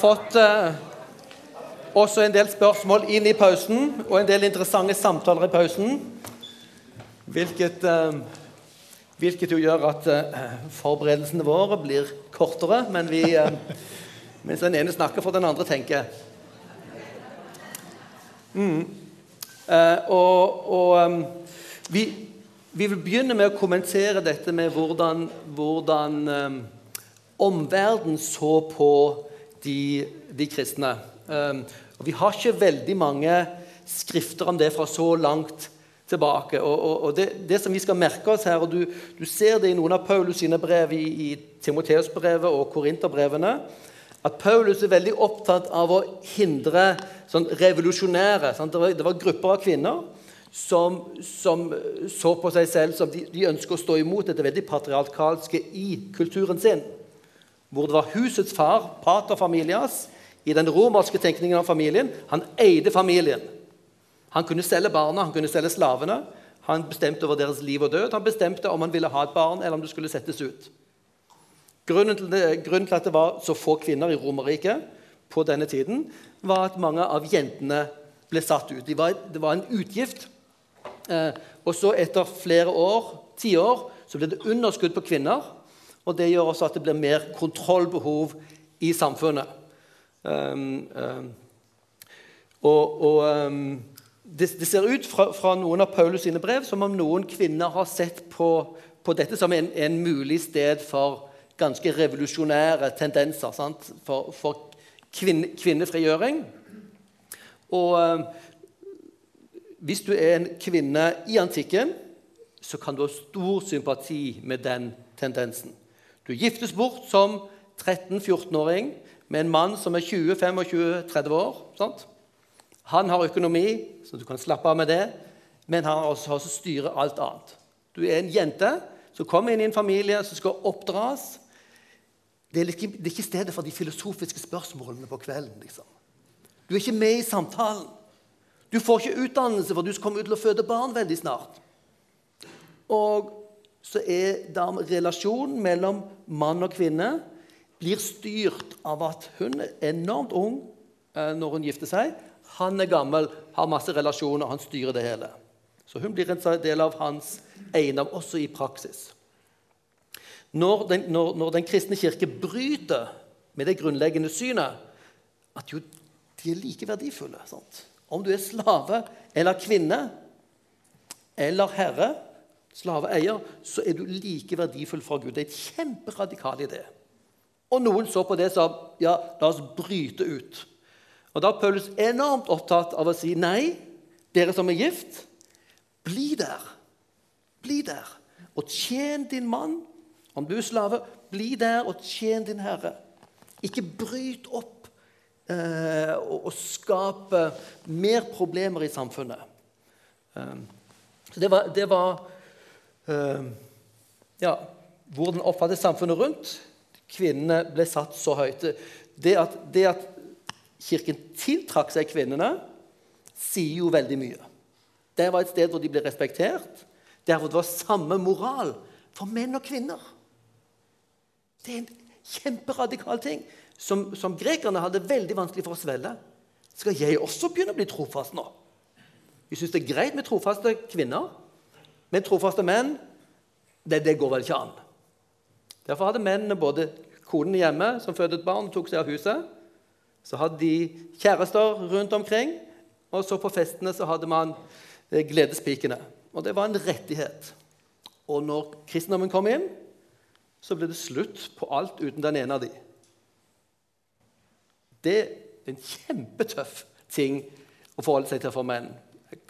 fått eh, også en del spørsmål inn i pausen, og en del interessante samtaler i pausen. Hvilket, eh, hvilket jo gjør at eh, forberedelsene våre blir kortere, men vi eh, Mens den ene snakker, får den andre tenke. Mm. Eh, og, og um, vi, vi vil begynne med å kommentere dette med hvordan, hvordan omverdenen så på de, de kristne. Um, og vi har ikke veldig mange skrifter om det fra så langt tilbake. Og, og, og det, det, som vi skal merke oss her, og du, du ser det i noen av Paulus sine brev i, i Timoteus-brevet og Korinterbrevene, at Paulus er veldig opptatt av å hindre sånn revolusjonære sant? Det, var, det, var, grupper av kvinner som, som, så på seg selv som de, de ønsker å stå imot dette veldig patriarkalske i kulturen sin. Hvor det var husets far, pater familias, i den romerske tenkningen av familien. Han eide familien. Han kunne selge barna, han kunne selge slavene. Han bestemte over deres liv og død. Han bestemte om han ville ha et barn, eller om det skulle settes ut. Grunnen til, det, grunnen til, at det var så få kvinner i Romerriket på denne tiden, var at mange av jentene ble satt ut. De var, det var en utgift. Eh, og så etter flere år, tiår, så ble det underskudd på kvinner. Og det gjør også at det blir mer kontrollbehov i samfunnet. Um, um, og, og um, det, det, ser ut fra, fra, noen av Paulus sine brev som om noen kvinner har sett på, på dette som en, en mulig sted for ganske revolusjonære tendenser sant? for, for kvinne, kvinnefrigjøring. Og hvis du er en kvinne i antikken, så kan du ha stor sympati med den tendensen. Du giftes bort som 13-14-åring med en mann som er 20-25-30 år. Sant? Han har økonomi, så du kan slappe av med det, men han har også, også styrer alt annet. Du er en jente som kommer inn i en familie som skal oppdras, det er, ikke, det er ikke stedet for de filosofiske spørsmålene på kvelden. liksom. Du er ikke med i samtalen. Du får ikke utdannelse, for du skal komme ut til å føde barn veldig snart. Og så er da relasjonen mellom mann og kvinne blir styrt av at hun er enormt ung eh, når hun gifter seg. Han er gammel, har masse relasjoner, han styrer det hele. Så hun blir en del av hans eiendom også i praksis. Når den, når, når den, kristne kirke bryter med det grunnleggende synet at jo, de er like verdifulle sant? Om du er slave eller kvinne eller herre, slaveeier, så er du like verdifull for Gud. Det er et kjemperadikal idé. Og noen så på det som ja, la oss bryte ut. Og Da er Paulus enormt opptatt av å si nei, dere som er gift, bli der. Bli der. Og tjen din mann om du er slave, bli der og tjen din herre. Ikke bryt opp eh, og, og skape mer problemer i samfunnet. Um, så det var, det var ja, hvordan oppfattet samfunnet rundt. Kvinnene ble satt så høyt. Det at, det at Kirken tiltrakk seg kvinnene, sier jo veldig mye. Det var et sted hvor de ble respektert, der hvor det var samme moral for menn og kvinner. Det er en kjemperadikal ting som, som grekerne hadde veldig vanskelig for å svelle. Skal jeg også begynne å bli trofast nå? Vi syns det er greit med trofaste kvinner, men trofaste menn det, det går vel ikke an. Derfor hadde mennene både konen hjemme, som fødte et barn og tok seg av huset. Så hadde de kjærester rundt omkring, og så på festene så hadde man eh, gledespikene. Og det var en rettighet. Og når kristendommen kom inn, så ble det slutt på alt uten den ene av de. Det er en kjempetøff ting å forholde seg til for menn.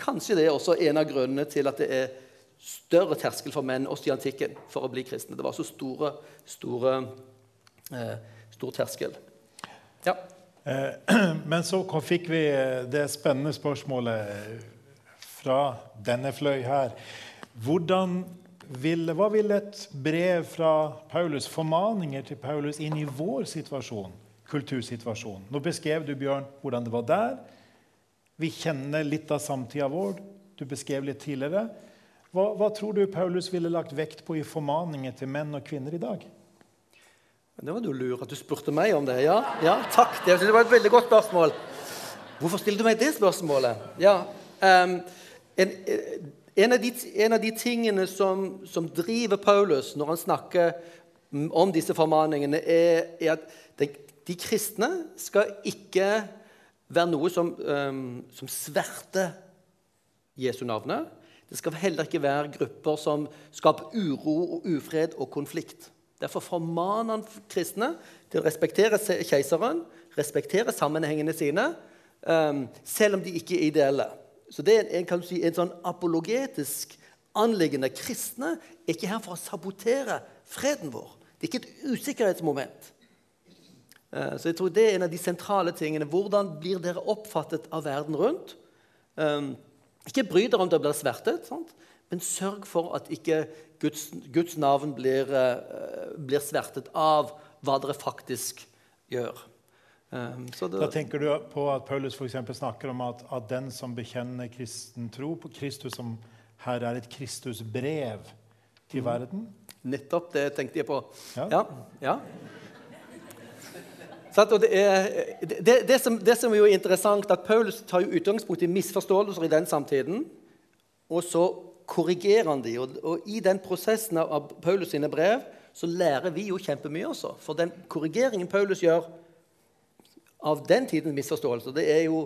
Kanskje det er også en av grunnene til at det er større terskel for menn også i antikken for å bli kristne. Det var så store, store, eh, stor terskel. Ja. Eh, men så fikk vi det spennende spørsmålet fra denne fløy her. Hvordan vil, hva vil et brev fra Paulus, formaninger til Paulus, inn i vår situasjon, kultursituasjon? Nå beskrev du Bjørn, hvordan det var der. Vi kjenner litt av samtida vår. Du beskrev litt tidligere. Hva, hva, tror du Paulus ville lagt vekt på i formaninger til menn og kvinner i dag? Det var du lur at du spurte meg om det. Ja, ja takk. Det var et veldig godt spørsmål. Hvorfor stiller du meg det spørsmålet? Ja, um, en, en, av de, en, av de, tingene som, som, driver Paulus når han snakker om disse formaningene, er, er at de, de, kristne skal ikke være noe som, um, som sverter Jesu navnet. Det skal heller ikke være grupper som skaper uro og ufred og konflikt. Derfor formaner han kristne til å respektere keiseren, respektere sammenhengene sine, um, selv om de ikke er ideelle. Så det er en, si, en sånn apologetisk anliggende. Kristne er ikke her for å sabotere freden vår. Det er ikke et usikkerhetsmoment. Uh, så jeg tror Det er en av de sentrale tingene. Hvordan blir dere oppfattet av verden rundt? Ikke bry dere om det blir svertet, sant? men sørg for at ikke Guds, Guds navn blir, uh, blir, svertet av hva dere faktisk gjør. Um, det, da tenker du på at Paulus for snakker om at, at, den som bekjenner kristen tro på Kristus, som her er et Kristusbrev til mm. verden? Nettopp det tenkte jeg på. Ja. ja, ja. Det, er, det, det, som, det, som, er jo interessant, at Paulus tar jo utgangspunkt i misforståelser i den samtiden. Og så korrigerer han de. Og, og, I den prosessen av Paulus sine brev så lærer vi jo kjempemye også. For den korrigeringen Paulus gjør av den tidens misforståelser, det er jo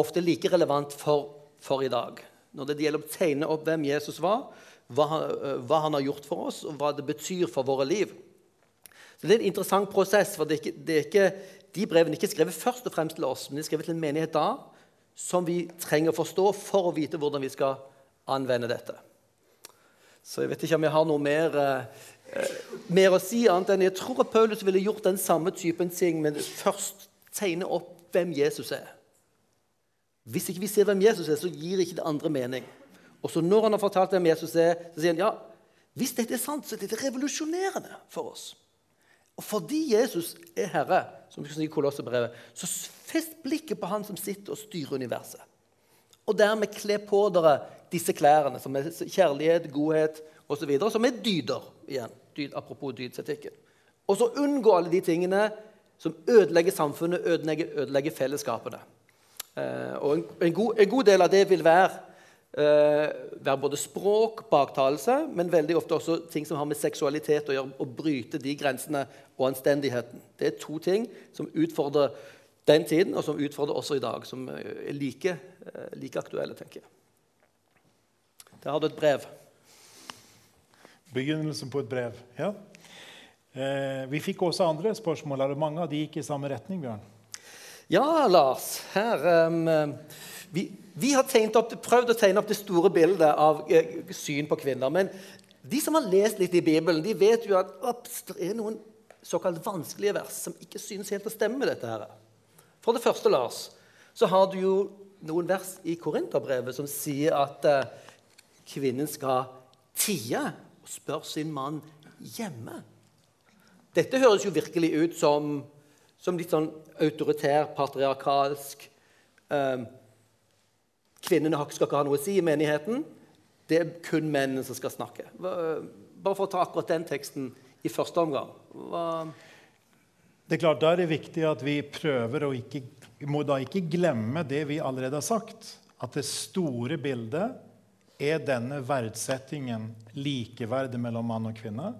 ofte like relevant for, for i dag. Når det gjelder å tegne opp hvem Jesus var, hva, hva, han har gjort for oss, og hva det betyr for våre liv. Så Det er en interessant prosess. for det er ikke, det er ikke, De brevene er ikke skrevet først og fremst til oss, men de er skrevet til en menighet da, som vi trenger å forstå for å vite hvordan vi skal anvende dette. Så jeg vet ikke om jeg har noe mer, eh, mer å si, annet enn jeg tror at Paulus ville gjort den samme typen ting, men først tegne opp hvem Jesus er. Hvis ikke vi ser hvem Jesus er, så gir ikke det andre mening. Og så når han har fortalt hvem Jesus er, så sier han ja, hvis dette er sant, så er dette revolusjonerende for oss. Og fordi Jesus er Herre, som vi kan si i Kolossebrevet, så fest blikket på Han som sitter og styrer universet. Og dermed kle på dere disse klærne, som er kjærlighet, godhet osv., som er dyder. igjen, dyd, Apropos dydsetikken. Og så unngå alle de tingene som ødelegger samfunnet, ødelegger, ødelegger fellesskapene. Eh, og en, en, god, en, god, del av det vil være, være både språk, baktalelse, men veldig ofte også ting som har med seksualitet å gjøre, å bryte de grensene og anstendigheten. Det er to ting som utfordrer den tiden, og som utfordrer også i dag, som er like, eh, like aktuelle, tenker jeg. Der har du et brev. Begynnelsen på et brev. Ja. Eh, vi fikk også andre spørsmål. Er det mange av de gikk i samme retning? Bjørn? Ja, Lars. Her, um, vi, vi, har opp, prøvd å tegne opp det store bildet av eh, syn på kvinner. Men de som har lest litt i Bibelen, de vet jo at det er noen såkalt vanskelige vers som ikke synes helt å stemme. med dette her. For det første, Lars, så har du jo noen vers i Korinterbrevet som sier at eh, kvinnen skal tie og spørre sin mann hjemme. Dette høres jo virkelig ut som, som litt sånn autoritær, patriarkalsk um, Kvinnene skal ikke ha noe å si i menigheten. Det er kun mennene som skal snakke. Bare for å ta akkurat den teksten i første omgang. Hva det er klart, Da er det viktig at vi prøver å ikke, må da ikke glemme det vi allerede har sagt. At det store bildet er denne verdsettingen, likeverdet mellom mann og kvinne.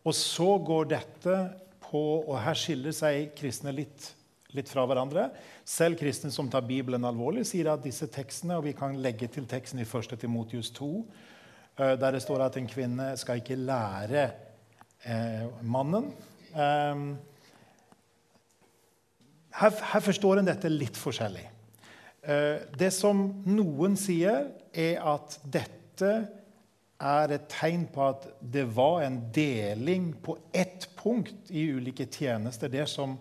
Og så går dette på Og her skiller seg kristne litt, litt fra hverandre. Selv kristne som tar Bibelen alvorlig, sier at disse tekstene Og vi kan legge til teksten i 1. Timotius 2, eh, der det står at en kvinne skal ikke lære eh, mannen. Eh, her, her, forstår en dette litt forskjellig. Eh, det som noen sier, er at dette er et tegn på at det var en deling på ett punkt i ulike tjenester. Det som,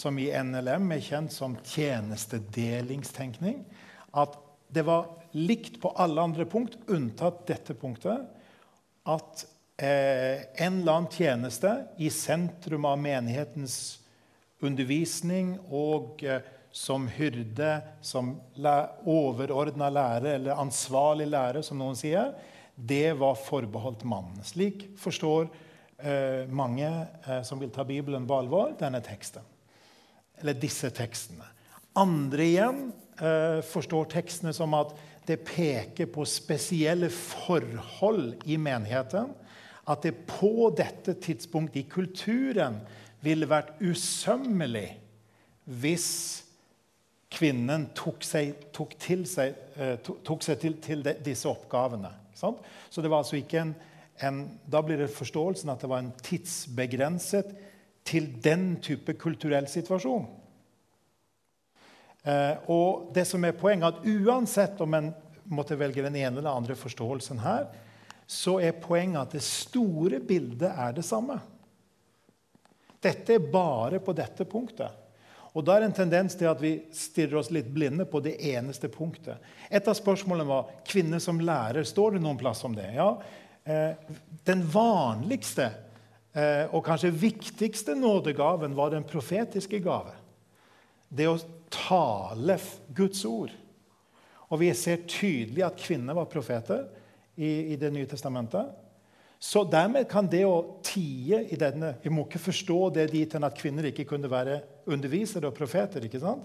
som i NLM er kjent som tjenestedelingstenkning. At det var likt på alle andre punkt, unntatt dette punktet. At eh, en eller annen tjeneste i sentrum av menighetens undervisning og eh, som hyrde, som overordna lærer, eller ansvarlig lærer, som noen sier, det var forbeholdt mannen. Slik forstår eh, mange eh, som vil ta Bibelen på alvor, denne teksten. Eller disse tekstene. Andre igjen eh, forstår tekstene som at det peker på spesielle forhold i menigheten. At det på dette tidspunktet i kulturen ville vært usømmelig hvis kvinnen tok seg, tok til seg, eh, tok seg til, til de, disse oppgavene. Sant? Så det var altså ikke en, en, Da blir det forståelsen at det var en tidsbegrenset til den type kulturell situasjon. Eh, og det som er poenget, at uansett om en måtte velge den ene eller andre forståelsen her, så er poenget at det store bildet er det samme. Dette er bare på dette punktet. Og Da er det en tendens til at vi stirrer oss litt blinde på det eneste punktet. Et av spørsmålene var kvinner som lærer. Står det noen plass om det? Ja, eh, Den vanligste og kanskje viktigste nådegaven var den profetiske gave. Det å tale Guds ord. Og vi ser tydelig at kvinner var profeter i, i Det nye testamentet. Så dermed kan det å tie i denne Vi må ikke forstå det dit hen at kvinner ikke kunne være undervisere og profeter. ikke sant?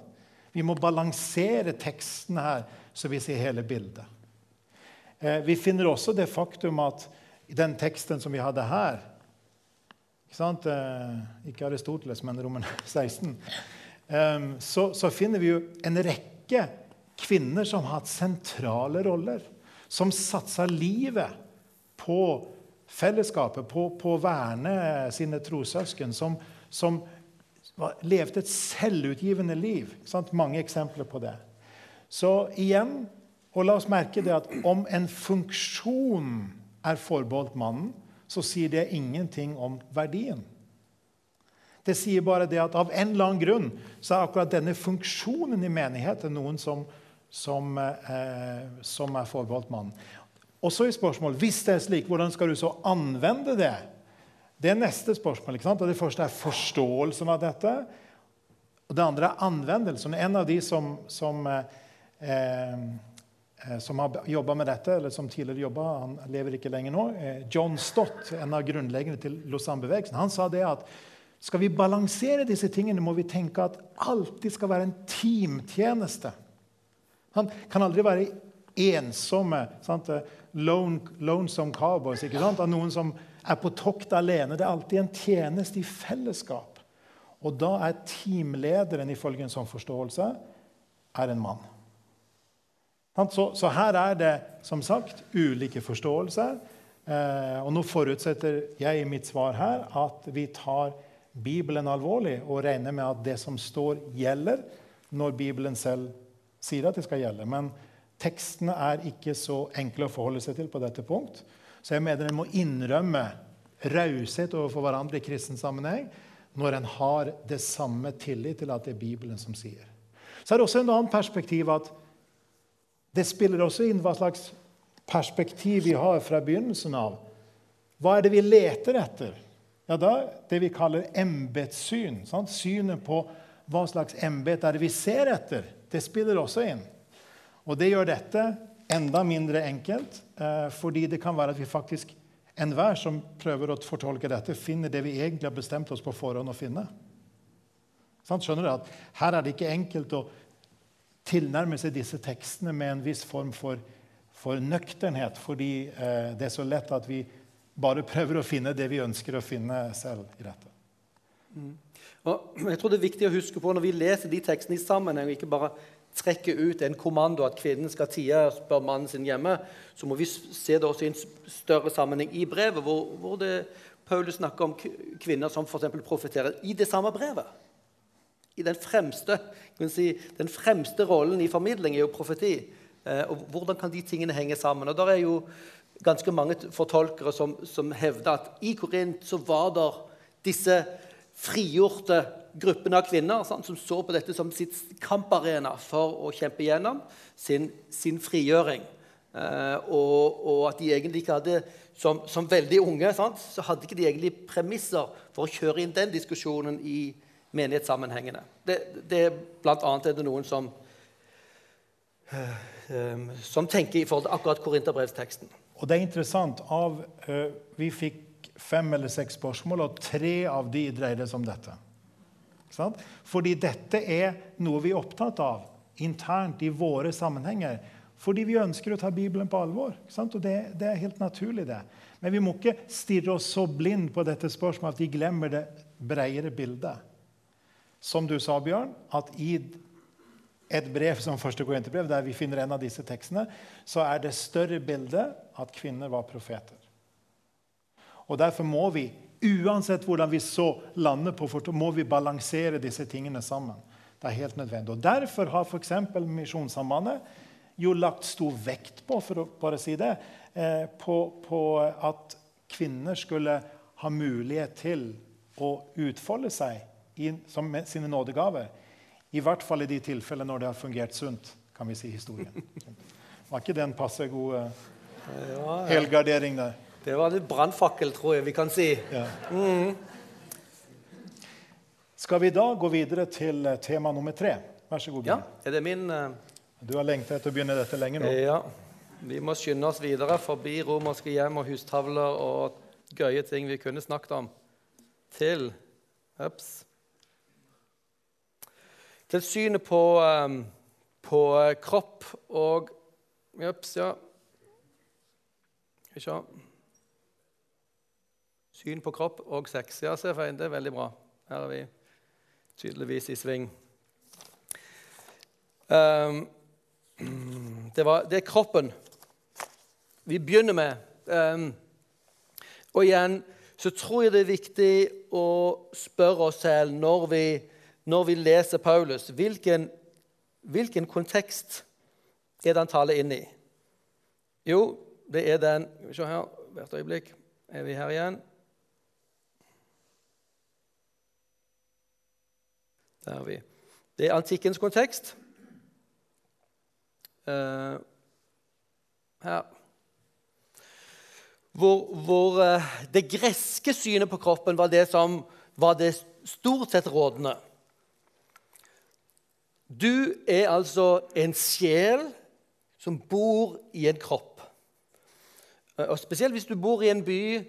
Vi må balansere teksten her, så vi ser hele bildet. Eh, vi finner også det faktum at den teksten som vi hadde her Ikke? Eh, ikke Aristoteles, men Roman 16. Eh, så, så finner vi jo en rekke kvinner som har hatt sentrale roller. Som satsa livet på fellesskapet, på, på å verne sine trossøsken, som, som levde et selvutgivende liv. Mange eksempler på det. Så igjen, og la oss merke det at om en funksjon er forbeholdt mannen, så sier det ingenting om verdien. Det sier bare det at av en eller annen grunn så er akkurat denne funksjonen i menigheten noen som, som, eh, som er forbeholdt mannen. Og så er spørsmålet, Hvis det er slik, hvordan skal du så anvende det? Det er neste spørsmål. ikke sant? Og Det første er forståelsen av dette. Og det andre er anvendelsen. En av de som, som, eh, eh som har jobba med dette, eller som tidligere jobba, han lever ikke lenger nå, eh, John Stott, en av grunnleggerne til Lausanne-bevegelsen, han sa det at skal vi balansere disse tingene, må vi tenke at alltid skal være en teamtjeneste. Han kan aldri være ensomme. Sant? Lone, lonesome cowboys. ikke sant? Av noen som er på tokt alene. Det er alltid en tjeneste i fellesskap. Og da er teamlederen ifølge en sånn forståelse er en mann. Så, her er det som sagt ulike forståelser. Eh, og nå forutsetter jeg i mitt svar her at vi tar Bibelen alvorlig og regner med at det som står, gjelder når Bibelen selv sier at det skal gjelde. Men tekstene er ikke så enkle å forholde seg til på dette punkt. Så jeg mener en må innrømme raushet overfor hverandre i kristen sammenheng når en har det samme tillit til at det er Bibelen som sier. Så er det også en annen perspektiv at det spiller også inn hva slags perspektiv vi har fra begynnelsen av. Hva er det vi leter etter? Ja, da, Det vi kaller embetssyn. Synet på hva slags embet er det vi ser etter. Det spiller også inn. Og det gjør dette enda mindre enkelt, eh, fordi det kan være at vi faktisk enhver som prøver å fortolke dette, finner det vi egentlig har bestemt oss på forhånd å finne. Sånn, skjønner du at Her er det ikke enkelt å tilnærme seg disse tekstene med en viss form for, for nøkternhet, fordi eh, det er så lett at vi bare prøver å finne det vi ønsker å finne selv i dette. Mm. Og jeg tror Det er viktig å huske på når vi leser de tekstene i sammenheng, og ikke bare trekker ut en kommando at kvinnen skal tie, spør mannen sin hjemme, så må vi se det også i en større sammenheng i brevet, hvor, hvor det, Paulus snakker om kvinner som f.eks. profeterer i det samme brevet. I den fremste, si, den fremste rollen i formidling er jo profeti. Eh, og Hvordan kan de tingene henge sammen? Og Der er jo ganske mange fortolkere som, som hevder at i Korint så var det disse frigjorte gruppene av kvinner sant, som så på dette som sitt kamparena for å kjempe gjennom sin, sin frigjøring. Eh, og, og, at de egentlig ikke hadde Som, som veldig unge sant, så hadde ikke de egentlig premisser for å kjøre inn den diskusjonen i menighetssammenhengene. Det, det, blant annet er det noen som, eh, eh, som tenker i forhold til akkurat korinterbrevsteksten. Og det er interessant. Av, uh, vi fikk fem eller seks spørsmål, og tre av de dreide seg om dette. Sant? Fordi dette er noe vi er opptatt av internt i våre sammenhenger. Fordi vi ønsker å ta Bibelen på alvor. Og det, det er helt naturlig, det. Men vi må ikke stirre oss så blind på dette spørsmålet at vi glemmer det bredere bildet. Som du sa, Bjørn, at i et brev som første Korinterbrev, der vi finner en av disse tekstene, så er det større bildet at kvinner var profeter. Og Derfor må vi, uansett hvordan vi så lander på må vi balansere disse tingene sammen. Det er helt nødvendig. Og Derfor har f.eks. Misjonssambandet jo lagt stor vekt på for å bare si det, eh, på, på at kvinner skulle ha mulighet til å utfolde seg i, som sine nådegaver i hvert fall i de tilfellene når det har fungert sunt, kan vi si historien. Var ikke det en passe god uh, helgardering der? Det var litt brannfakkel, tror jeg vi kan si. Ja. Mm. Skal vi da gå videre til eh, tema nummer tre? Vær så god. Ja, er det min... Uh... Du har lengtet etter å begynne dette lenge nå. Ja. Vi må skynde oss videre forbi romerske hjem og hustavler og gøye ting vi kunne snakket om, til Ups til synet på, um, på kropp og Jøps, ja. Skal vi Syn på kropp og sex. Ja, se feil. Det er veldig bra. Her er vi tydeligvis i sving. Um, det, var, det, er kroppen vi begynner med. Um, og igjen så tror jeg det er viktig å spørre oss selv når vi når vi leser Paulus, hvilken, hvilken kontekst er det han taler inn i? Jo, det er den Se her, hvert øyeblikk er vi her igjen. Der er vi. Det er antikkens kontekst. Uh, her. Hvor, hvor uh, det greske synet på kroppen var det som var det stort sett rådende. Du er altså en sjel som bor i en kropp. Eh, og Spesielt hvis du bor i en by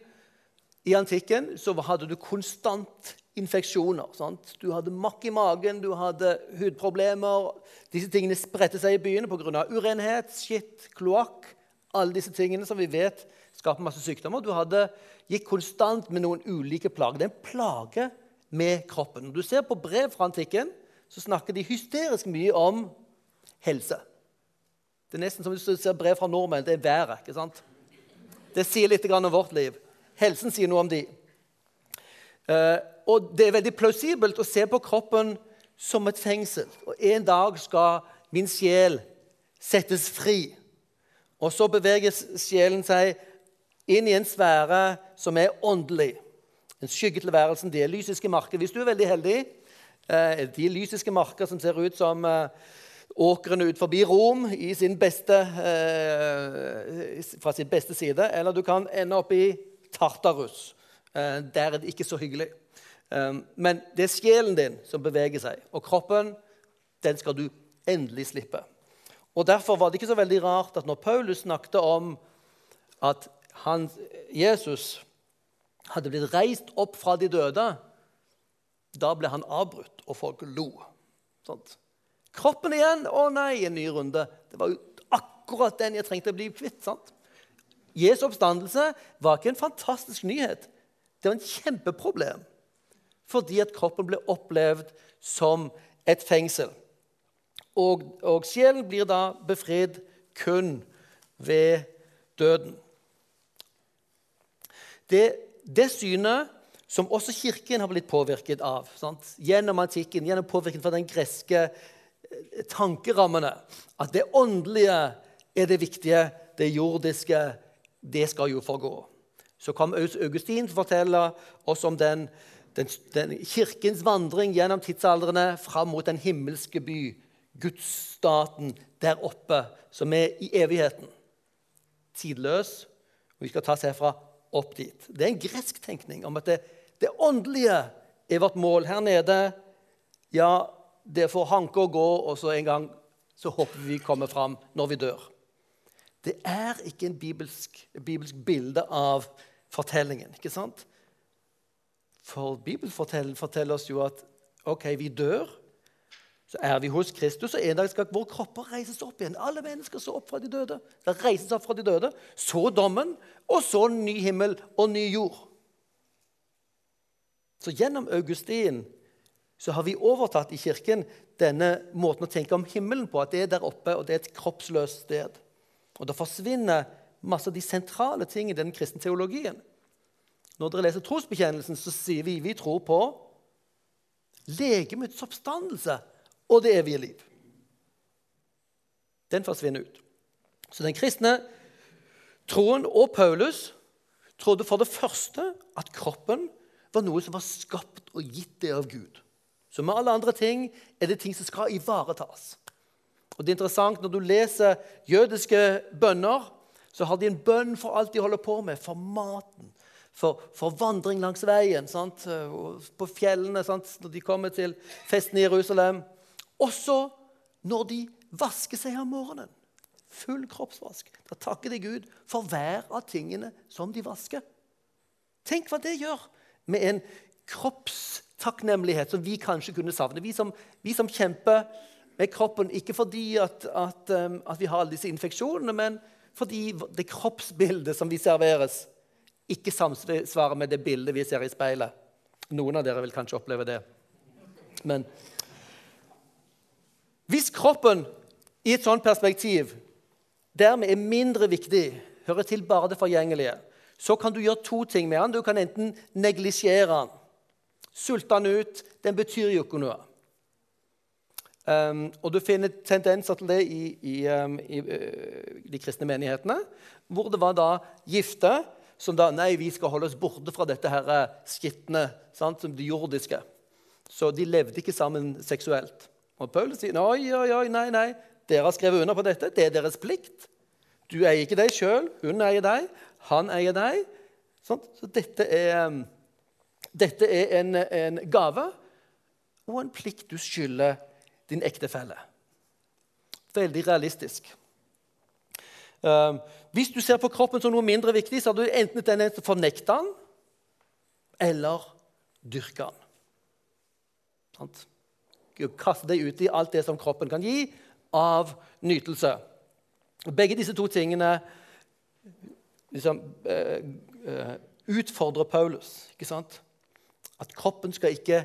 i antikken, så hadde du konstant infeksjoner. Sant? Du hadde makk i magen, du hadde hudproblemer. Disse tingene spredte seg i byene pga. urenhet, skitt, kloakk. Alle disse tingene som vi vet skaper masse sykdommer. Du hadde, gikk konstant med noen ulike plager. Det er en plage med kroppen. Når du ser på brev fra antikken, så snakker de hysterisk mye om helse. Det er nesten som hvis du ser brev fra nordmenn. Det er været. ikke sant? Det sier litt om vårt liv. Helsen sier noe om de. Uh, og det er veldig plausibelt å se på kroppen som et fengsel. Og En dag skal min sjel settes fri. Og så beveger sjelen seg inn i en sfære som er åndelig. En skyggetilværelsen, det er lysiske marker. Hvis du er veldig heldig, Eh, de lysiske marker som ser ut som eh, åkrene ut forbi Rom beste, eh, fra sin beste side. Eller du kan ende opp i Tartarus. Der er det ikke så hyggelig. Men det er sjelen din som beveger seg, og kroppen den skal du endelig slippe. Og Derfor var det ikke så veldig rart at når Paulus snakket om at han, Jesus hadde blitt reist opp fra de døde, da ble han avbrutt, og folk lo. Sånt. Kroppen igjen! Å nei, en ny runde. Det var jo akkurat den jeg trengte å bli kvitt. sant? Jesu oppstandelse var ikke en fantastisk nyhet. Det var en kjempeproblem. Fordi at kroppen ble opplevd som et fengsel. Og, og sjelen blir da befridd kun ved døden. Det, det synet som også Kirken har blitt påvirket av. Sant? Gjennom antikken, gjennom påvirkning fra den greske eh, tankerammene. At det åndelige er det viktige, det jordiske det skal jo forgå. Så kom Augustin til å fortelle oss om den, den, den kirkens vandring gjennom tidsaldrene fram mot den himmelske by, gudsstaten der oppe, som er i evigheten. Tidløs. Og vi skal ta oss herfra opp dit. Det er en gresk tenkning om at det det åndelige er vårt mål. Her nede ja, det får hanke og gå, og så en gang så håper vi kommer fram når vi dør. Det er ikke en bibelsk, bibelsk bilde av fortellingen. ikke sant? For Bibelen forteller, oss jo at ok, vi dør, så er vi hos Kristus, og en dag skal våre kropper reises opp igjen. Alle mennesker så opp fra de døde. Det reises opp fra de døde. Så dommen, og så ny himmel og ny jord. Så gjennom Augustin så har vi overtatt i kirken denne måten å tenke om himmelen på, at det er der oppe, og det er et kroppsløst sted. Og da forsvinner masse av de sentrale tingene i den kristne teologien. Når dere leser trosbekjennelsen, så sier vi vi tror på legemets oppstandelse og det evige liv. Den forsvinner ut. Så den kristne troen og Paulus trodde for det første at kroppen var noe som var skapt og gitt det av Gud. Så med alle andre ting er det ting som skal ivaretas. Og det er interessant Når du leser jødiske bønner, så har de en bønn for alt de holder på med. For maten, for, for vandring langs veien, sant? på fjellene sant? når de kommer til festen i Jerusalem. Også når de vasker seg om morgenen. Full kroppsvask. Da takker de Gud for hver av tingene som de vasker. Tenk hva det gjør med en kroppstakknemlighet som vi kanskje kunne savne. Vi som, vi som kjemper med kroppen ikke fordi at, at, um, at, vi har alle disse infeksjonene, men fordi det kroppsbildet som vi serveres, ikke samsvarer med det bildet vi ser i speilet. Noen av dere vil kanskje oppleve det. Men hvis kroppen i et sånt perspektiv dermed er mindre viktig, hører til bare det forgjengelige, så kan du gjøre to ting med den. Du kan enten neglisjere den, sulte den ut. Den betyr jo ikke noe. Um, og Du finner tendenser til det i, i, um, i uh, de kristne menighetene, hvor det var da gifte som da Nei, vi skal holde oss borte fra dette her eh, skitne, sant, som det jordiske. Så de levde ikke sammen seksuelt. Og Paulus sier oi, oi, oi, nei, nei, dere har skrevet under på dette. Det er deres plikt. Du eier ikke deg sjøl. Hun eier deg. Han eier deg. Sånn? Så dette er, dette er en, en, gave og en plikt du skylder din ektefelle. Veldig realistisk. Uh, hvis du ser på kroppen som noe mindre viktig, så har du enten tendens til å den eller dyrke den. Sant? Kaste deg ut i alt det som kroppen kan gi av nytelse. Begge disse to tingene liksom, uh, uh, utfordrer Paulus. ikke sant? At kroppen skal ikke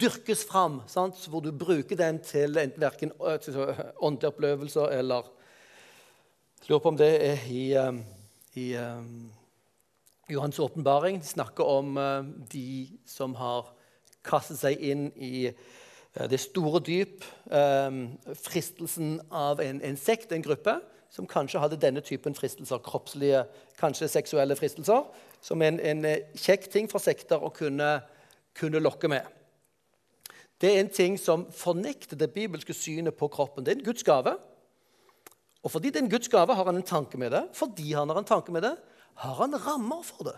dyrkes fram, sant? hvor du bruker den til verken åndelige opplevelser eller Jeg lurer på om det er i, i um, Johans åpenbaring. De snakker om uh, de som har kastet seg inn i uh, det store dyp. Um, fristelsen av en, en sekt, en gruppe som kanskje hadde denne typen fristelser, kroppslige, kanskje seksuelle fristelser, som en, en eh, kjekk ting for sekter å kunne, kunne, lokke med. Det er en ting som fornekter det bibelske synet på kroppen. Det er en Guds gave. Og fordi det er en Guds gave, har han en tanke med det. Fordi han har en tanke med det, har han rammer for det.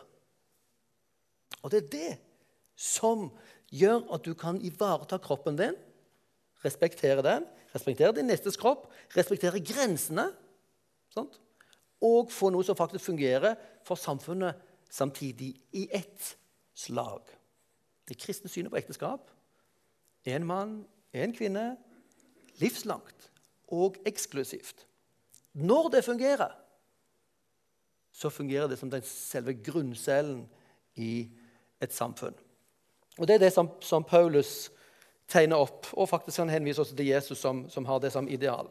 Og det er det som gjør at du kan ivareta kroppen din, respektere den, respektere din nestes kropp, respektere grensene Sant? Og få noe som faktisk fungerer for samfunnet samtidig i ett slag. Det kristne synet på ekteskap én mann, én kvinne, livslangt og eksklusivt. Når det fungerer, så fungerer det som den selve grunncellen i et samfunn. Og Det er det som, som Paulus tegner opp, og faktisk han henviser også til Jesus, som, som har det som ideal.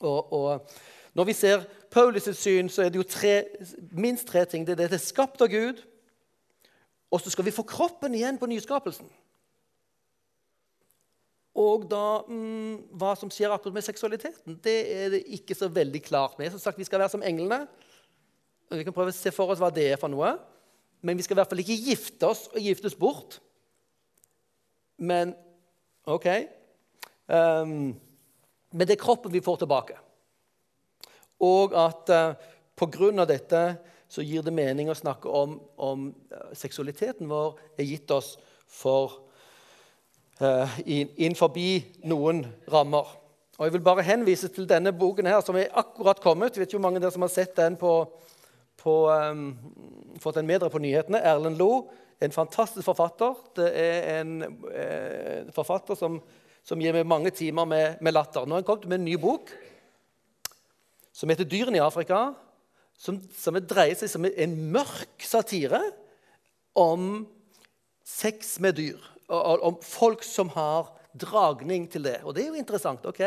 Og, og når vi ser Paulus' syn, så er det jo tre, minst tre ting. Det er det er skapt av Gud, og så skal vi få kroppen igjen på nyskapelsen. Og da, mm, Hva som skjer akkurat med seksualiteten, det er det ikke så veldig klart med. Som sagt, Vi skal være som englene. Vi kan prøve å se for oss hva det er for noe. Men vi skal i hvert fall ikke gifte oss og giftes bort. Men OK. Um, men det er kroppen vi får tilbake. Og at eh, pga. dette så gir det mening å snakke om, om uh, seksualiteten vår er gitt oss for uh, inn, forbi noen rammer. Og Jeg vil bare henvise til denne boken her, som er akkurat kommet. Jeg vet ikke hvor mange av dere som har sett den på, på, um, fått en dere på nyhetene. Erlend Loe, en fantastisk forfatter. Det er en eh, forfatter som, som, gir meg mange timer med, med latter. Nå har han kommet med en ny bok som heter 'Dyrene i Afrika', som, som dreier seg som en mørk satire om sex med dyr. Og, om folk som har dragning til det. Og det er jo interessant. ok?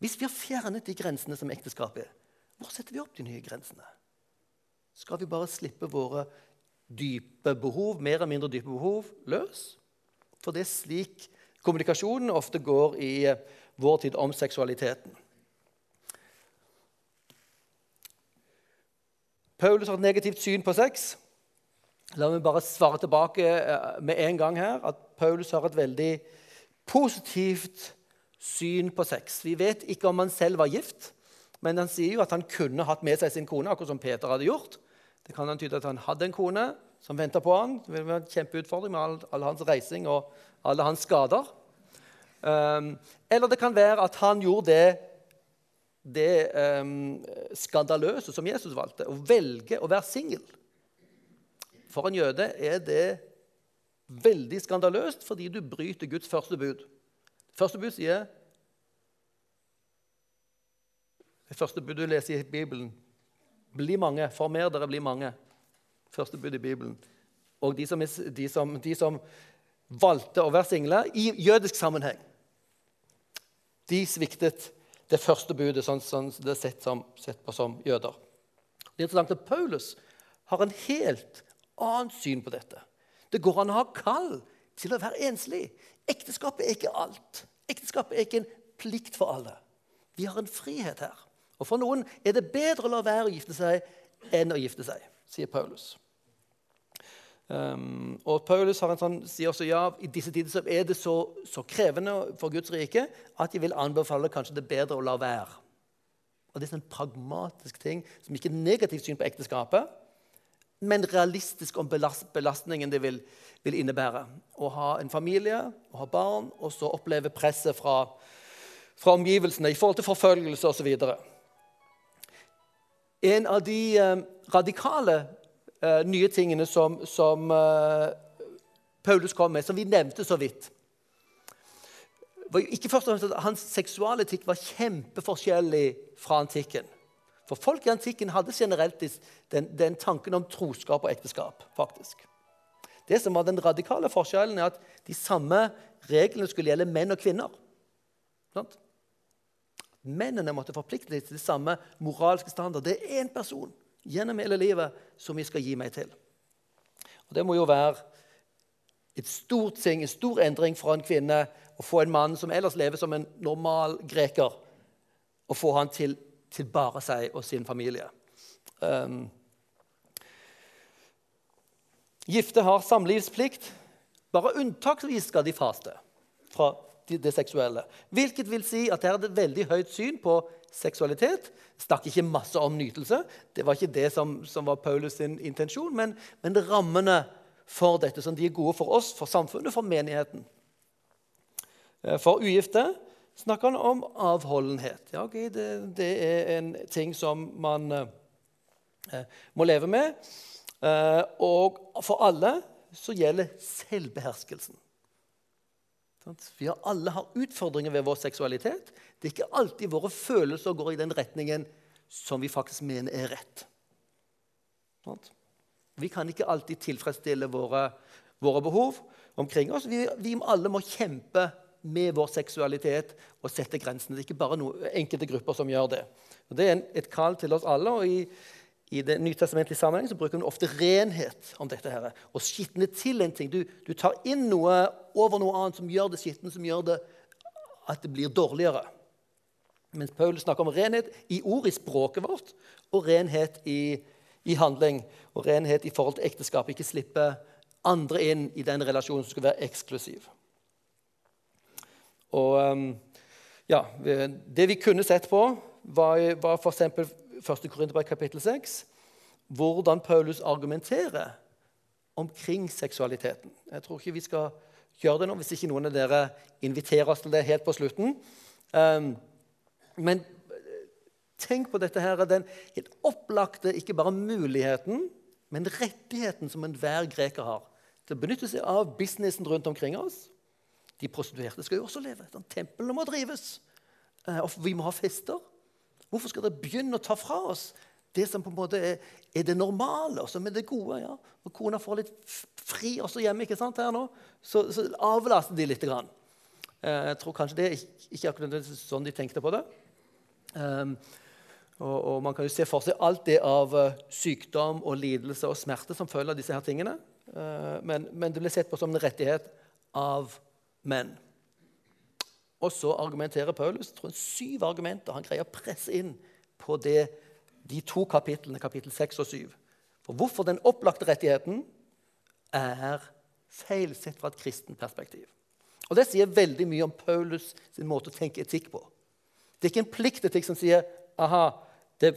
Hvis vi har fjernet de grensene som ekteskapet er, hvor setter vi opp de nye grensene? Skal vi bare slippe våre dype behov, mer eller mindre dype behov, løs? For det er slik kommunikasjonen ofte går i vår tid om seksualiteten. Paulus har et negativt syn på sex. La meg bare svare tilbake eh, med en gang her at Paulus har et veldig positivt syn på sex. Vi vet ikke om han selv var gift, men han sier jo at han kunne hatt med seg sin kone, akkurat som Peter hadde gjort. Det kan antyde at han hadde en kone som venta på han. Det ville vært en kjempeutfordring med all, all, hans reising og alle hans skader. Um, eller det kan være at han gjorde det, det um, skandaløse som Jesus valgte, å velge å være singel. For en jøde er det veldig skandaløst fordi du bryter Guds første bud. Første bud sier Det første bud du leser i Bibelen Bli mange. Former dere, bli mange. Første bud i Bibelen. Og de som, de, som, de som, valgte å være single i jødisk sammenheng, de sviktet det første budet, sånn, sånn det er sett, som, sett, på som jøder. Det er interessant at Paulus har en helt annet syn på dette. Det går an å ha kall til å være enslig. Ekteskapet er ikke alt. Ekteskapet er ikke en plikt for alle. Vi har en frihet her. Og For noen er det bedre å la være å gifte seg enn å gifte seg, sier Paulus. Um, og Paulus sånn, sier også ja, i disse tider er det så, så, krevende for Guds rike at de vil anbefale kanskje det bedre å la være. Og Det er en sånn pragmatisk ting som ikke er negativt syn på ekteskapet, men realistisk om belastningen det vil, vil innebære. Å ha en familie, å ha barn, og så oppleve presset fra, fra omgivelsene i forhold til forfølgelse osv. En av de um, radikale eh, nye tingene som, som uh, Paulus kom med, som vi nevnte så vidt ikke først og fremst at Hans seksualetikk var kjempeforskjellig fra antikken. For folk i antikken hadde generelt den, den tanken om troskap og ekteskap. faktisk. Det som var Den radikale forskjellen er at de samme reglene skulle gjelde menn og kvinner. Sånt? Mennene måtte forplikte seg til de samme moralske standard. Det er én person gjennom hele livet som vi skal gi meg til. Og Det må jo være et stort ting, en stor endring for en kvinne å få en mann som ellers lever som en normal greker, og få han til til bare seg og sin familie. Um, gifte har samlivsplikt. Bare unntaksvis skal de faste fra det seksuelle. Hvilket vil si at her er et veldig høyt syn på seksualitet. Snakker ikke masse om nytelse. Det var ikke det som, som var Paulus' sin intensjon, men, men rammene for dette, som de er gode for oss, for samfunnet, for menigheten. Eh, for ugifte snakker han om avholdenhet. Ja, okay, det, det, er en ting som man eh, må leve med. Eh, og for alle så gjelder selvbeherskelsen. Vi har alle har utfordringer ved vår seksualitet. Det er ikke alltid våre følelser går i den retningen som vi faktisk mener er rett. Vi kan ikke alltid tilfredsstille våre, våre behov omkring oss. Vi, vi alle må kjempe med vår seksualitet og sette grensene. Det er ikke bare noen, enkelte grupper som gjør det. Og det er en, et kall til oss alle. og i, i det nytestamentlige sammenheng så bruker hun ofte renhet om dette. her. Og skitne til en ting. Du, du, tar inn noe over noe annet som gjør det skittent, som gjør det at det blir dårligere. Mens Paul snakker om renhet i ord i språket vårt, og renhet i, i handling. Og renhet i forhold til ekteskap. Ikke slippe andre inn i den relasjonen som skal være eksklusiv. Og ehm, ja, Det vi kunne sett på, var, var f.eks. 1. Korinterbrev kapittel 6. Hvordan Paulus argumenterer omkring seksualiteten. Jeg tror ikke vi skal gjøre det nå, hvis ikke noen av dere inviterer oss til det helt på slutten. Um, men Tenk på dette her, den helt opplagte ikke bare muligheten, men rettigheten som enhver greker har til å benytte seg av businessen rundt omkring oss. De prostituerte skal jo også leve. Tempelet må drives. Eh, og vi må ha fester. Hvorfor skal dere begynne å ta fra oss det som på en måte er, er det normale, og som er det gode? ja? Når kona får litt fri også hjemme, ikke sant, her nå, så, så avlaster de litt. Grann. Eh, jeg tror kanskje det er ikke akkurat sånn de tenkte på det. Um, og, og, Man kan jo se for seg alt det av uh, sykdom og lidelse og smerte som følger disse her tingene. Uh, men, men, det ble sett på som en rettighet av menn. Og så argumenterer Paulus jeg syv argumenter han greier å presse inn på det, de to kapitlene, kapittel 6 og 7. For hvorfor den opplagte rettigheten er feil sett fra et kristent perspektiv. Og Det sier veldig mye om Paulus sin måte å tenke etikk på. Det er ikke en pliktetikk som sier aha, det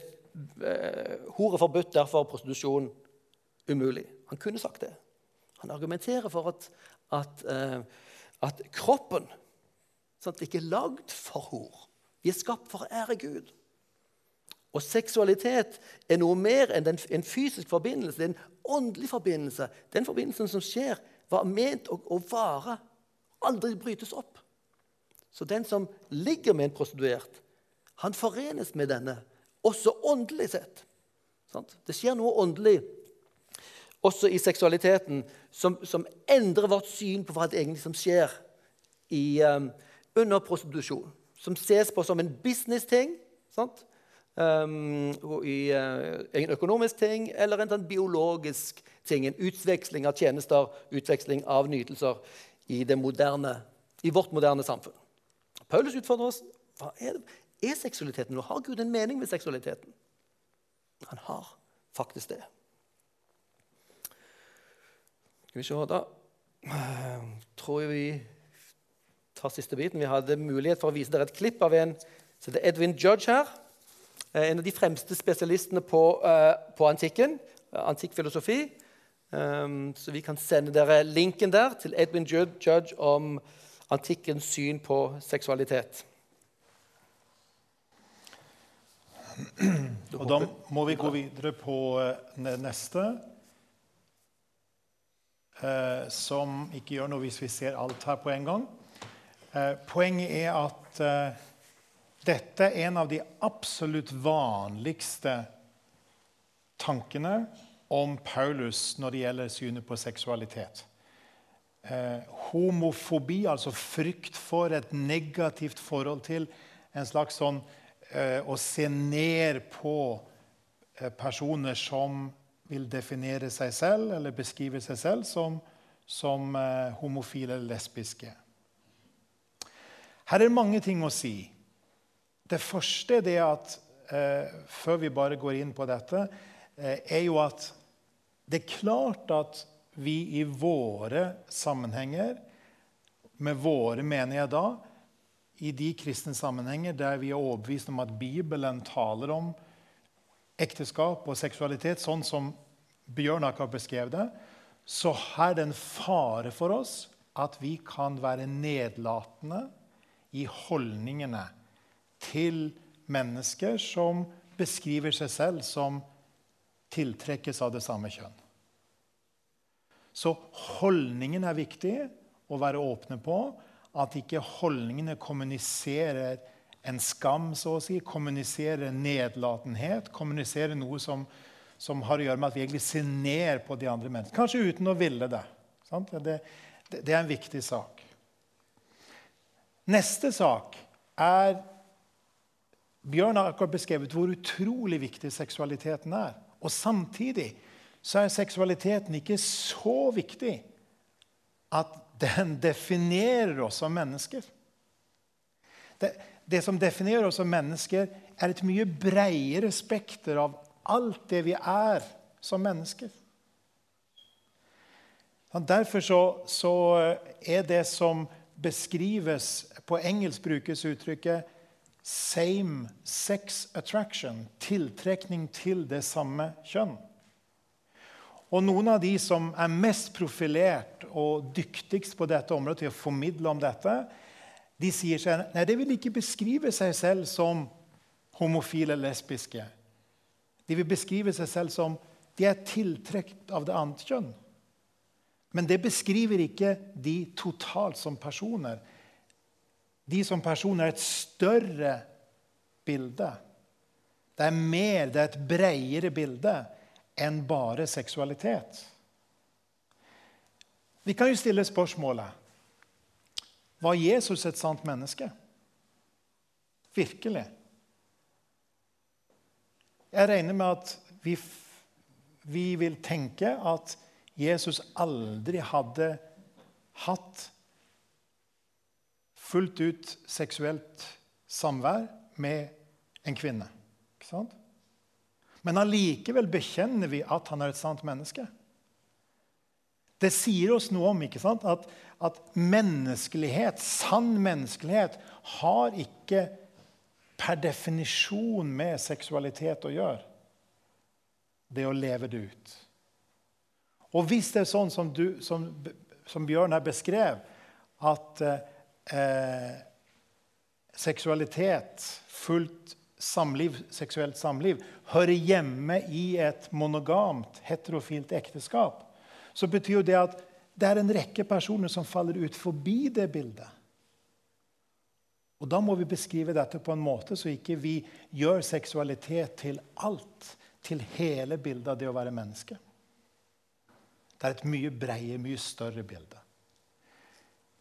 eh, hor er forbudt, derfor er prostitusjon umulig. Han kunne sagt det. Han argumenterer for at, at, eh, at kroppen sant, ikke er lagd for hor. Vi er skapt for å ære Gud. Og seksualitet er noe mer enn en fysisk forbindelse. Det er en åndelig forbindelse. Den forbindelsen som skjer, var ment å, å vare, aldri brytes opp. Så den som ligger med en prostituert, han forenes med denne, også åndelig sett. Det skjer noe åndelig også i seksualiteten som, som endrer vårt syn på hva det egentlig som skjer i, um, under prostitusjon. Som ses på som en business-ting. Um, i, uh, en økonomisk ting eller en sånn biologisk ting. En utveksling av tjenester, utveksling av nytelser i, moderne, i vårt moderne samfunn. Paulus utfordrer oss. Hva er, er seksualiteten noe? Har Gud en mening med seksualiteten? Han har faktisk det. Skal vi se Da tror jeg vi tar siste biten. Vi hadde mulighet for å vise dere et klipp av en så det er Edwin Judge her. Eh, en av de fremste spesialistene på, uh, på antikken, antikk filosofi. Um, så vi kan sende dere linken der til Edwin Judge om antikkens syn på seksualitet. Og Da må vi gå videre på det neste, eh, som ikke gjør noe hvis vi ser alt her på en gang. Eh, poenget er at dette er en av de absolutt vanligste tankene om Paulus når det gjelder synet på seksualitet. Eh, homofobi, altså frykt for et negativt forhold til en slags sånn eh, Å se ned på eh, personer som vil definere seg selv eller beskrive seg selv som, som eh, homofile eller lesbiske. Her er det mange ting å si. Det første er det at eh, før vi bare går inn på dette, eh, er jo at det er klart at vi i våre sammenhenger, med våre mener jeg da, i de kristne sammenhenger der vi er overbevist om at Bibelen taler om ekteskap og seksualitet, sånn som Bjørn akkurat beskrev det, så er det en fare for oss at vi kan være nedlatende i holdningene til mennesker som beskriver seg selv som tiltrekkes av det samme kjønn. Så holdningen er viktig å være åpne på. At ikke holdningene kommuniserer en skam, så å si. Kommuniserer nedlatenhet. Kommuniserer noe som, som har å gjøre med at vi egentlig ser ned på de andre menneskene. Kanskje uten å ville det. Det, det, er en viktig sak. Neste sak er Bjørn har akkurat beskrevet hvor utrolig viktig seksualiteten er. Og samtidig så er seksualiteten ikke så viktig at den definerer oss som mennesker. Det, det, som definerer oss som mennesker, er et mye bredere spekter av alt det vi er som mennesker. Derfor så, så er det som beskrives På engelsk brukes uttrykket 'same sex attraction', tiltrekning til det samme kjønn. Og noen av de som er mest profilert og dyktigst på dette området til å formidle om dette, de sier seg nei, de vil ikke beskrive seg selv som homofile eller lesbiske. De vil beskrive seg selv som de er tiltrukket av det andre kjønn. Men det beskriver ikke de totalt som personer. De som personer er et større bilde. Det er mer, det er et bredere bilde enn bare seksualitet. Vi kan jo stille spørsmålet Var Jesus et sant menneske? Virkelig? Jeg regner med at vi, vi vil tenke at Jesus aldri hadde hatt fullt ut seksuelt samvær med en kvinne. Ikke sant? Men allikevel bekjenner vi at han er et sant menneske. Det sier oss noe om ikke sant? At, at menneskelighet, sann menneskelighet, har ikke per definisjon med seksualitet å gjøre. Det å leve det ut. Og hvis det er sånn som, du, som, som Bjørn her beskrev, at eh, seksualitet, fullt samliv, seksuelt samliv, hører hjemme i et monogamt, heterofilt ekteskap, så betyr jo det at det er en rekke personer som faller ut forbi det bildet. Og Da må vi beskrive dette på en måte så ikke vi gjør seksualitet til alt. Til hele bildet av det å være menneske. Det er et mye bredere, mye større bilde.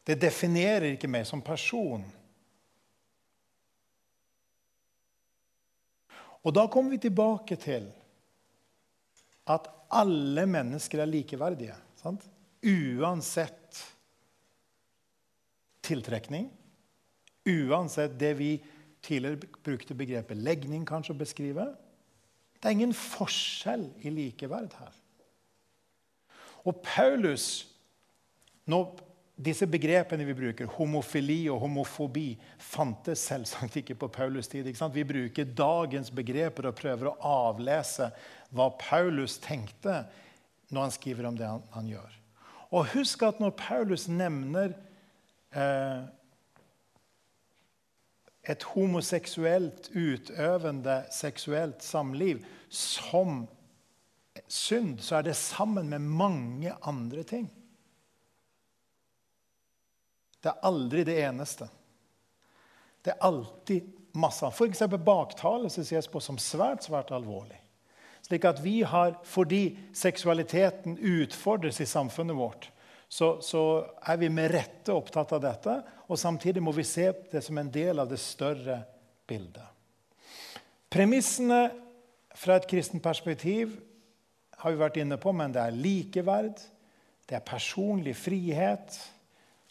Det definerer ikke meg som person. Og da kommer vi tilbake til at alle mennesker er likeverdige. Sant? Uansett tiltrekning Uansett det vi tidligere brukte begrepet legning kanskje å beskrive. Det er ingen forskjell i likeverd her. Og Paulus når Disse begrepene vi bruker, homofili og homofobi, fantes selvsagt ikke på Paulus tid. Vi bruker dagens begreper og prøver å avlese hva Paulus tenkte når han skriver om det han, han gjør. Og husk at når Paulus nevner eh, et homoseksuelt utøvende seksuelt samliv som synd, så er det sammen med mange andre ting. Det er aldri det eneste. Det er alltid masse. F.eks. baktalelse ses på som svært, svært alvorlig. Slik at vi har, Fordi seksualiteten utfordres i samfunnet vårt, så, så, er vi med rette opptatt av dette. Og samtidig må vi se det som en del av det større bildet. Premissene fra et kristent perspektiv har vi vært inne på, men det er likeverd, det er personlig frihet.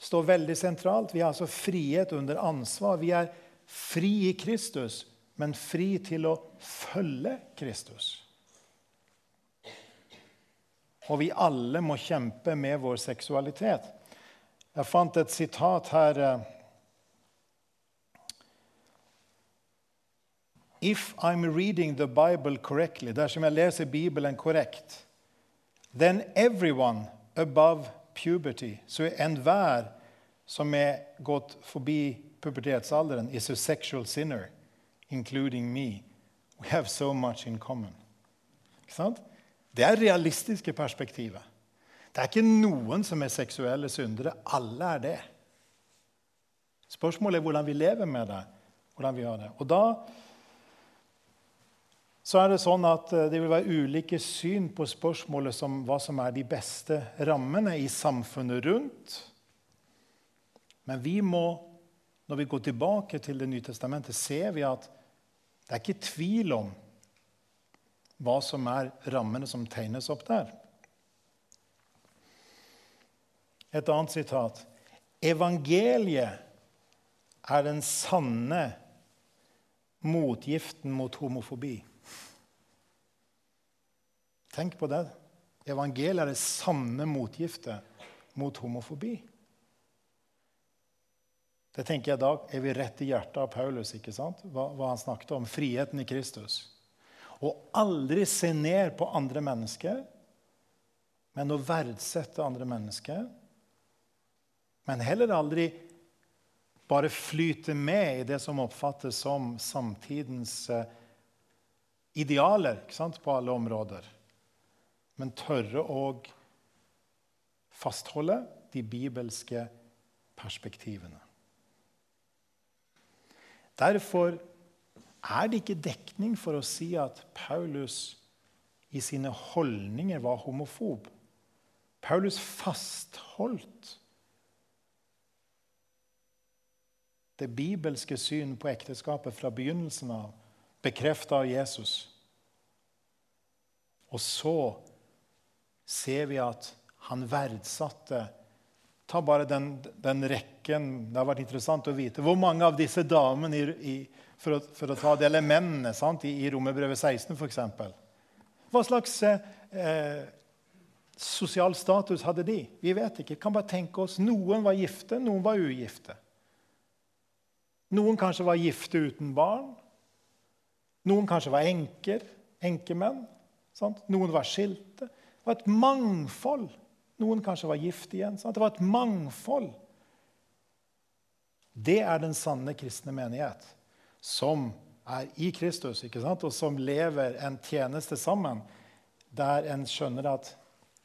står veldig sentralt. Vi har altså frihet under ansvar. Vi er fri i Kristus, men fri til å følge Kristus. Og vi alle må kjempe med vår seksualitet. Jeg fant et sitat her If I'm reading the Bible correctly, dersom jeg leser Bibelen korrekt, then everyone above puberty, så er enhver som er gått forbi pubertetsalderen, is a sexual sinner, including me. We have so much in common. Ikke sant? Det er realistiske perspektivet. Det er ikke noen som er seksuelle syndere. Alle er det. Spørsmålet er hvordan vi lever med det. hvordan vi gjør det. Og da så er det sånn at eh, det vil være ulike syn på spørsmålet som hva som er de beste rammene i samfunnet rundt. Men vi må, når vi går tilbake til Det nye testamentet, ser vi at det er ikke tvil om hva som er rammene som tegnes opp der. Et annet sitat. Evangeliet er den sanne motgiften mot homofobi. Tenk på det. Evangeliet er det sanne motgiftet mot homofobi. Det tenker jeg da er vi rett i hjertet av Paulus, ikke sant? Hva, hva han snakket om. Friheten i Kristus. Å aldri se ned på andre mennesker, men å verdsette andre mennesker. Men heller aldri bare flyte med i det som oppfattes som samtidens eh, idealer på alle områder. Men tørre å fastholde de bibelske perspektivene. Derfor er det ikke dekning for å si at Paulus i sine holdninger var homofob. Paulus fastholdt det bibelske syn på ekteskapet fra begynnelsen av, bekrefta av Jesus. Og så ser vi at han verdsatte Ta bare den, den, rekken. Det har vært interessant å vite. Hvor mange av disse damene, i, i, for, å, for, å, ta det, eller mennene sant, i, i Romerbrevet 16 f.eks. Hva slags eh, sosial status hadde de? Vi vet ikke. Vi Kan bare tenke oss, Noen var gifte, noen var ugifte. Noen kanskje var gifte uten barn. Noen kanskje var enker, enkemenn. Sant? Noen var skilte. Det var et mangfold. Noen kanskje var gift igjen. Sant? Det var et mangfold. Det er den sanne kristne menighet, som er i Kristus, ikke sant? og som lever en tjeneste sammen, der en skjønner at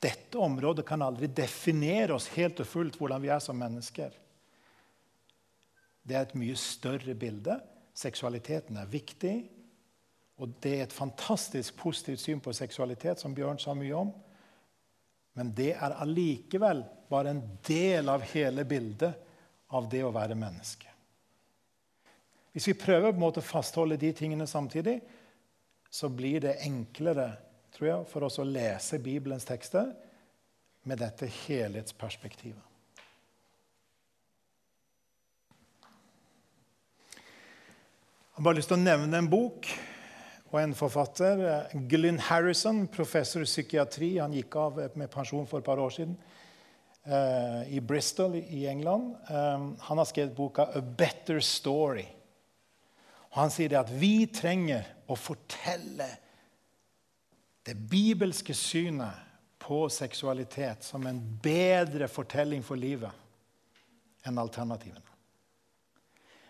dette området kan aldri definere oss helt og fullt hvordan vi er som mennesker. Det er et mye større bilde. Seksualiteten er viktig. Og det er et fantastisk positivt syn på seksualitet, som Bjørn sa mye om. Men det er allikevel bare en del av hele bildet av det å være menneske. Hvis vi prøver på en måte å fastholde de tingene samtidig, så blir det enklere tror jeg, for oss å lese Bibelens tekster med dette helhetsperspektivet. Jeg har bare lyst til å nevne en bok og en forfatter. Glynn Harrison, professor i psykiatri. Han gikk av med pensjon for et par år siden uh, i Bristol i England. Um, han har skrevet boka 'A Better Story'. Han sier at vi trenger å fortelle det bibelske synet på seksualitet som en bedre fortelling for livet enn alternativene.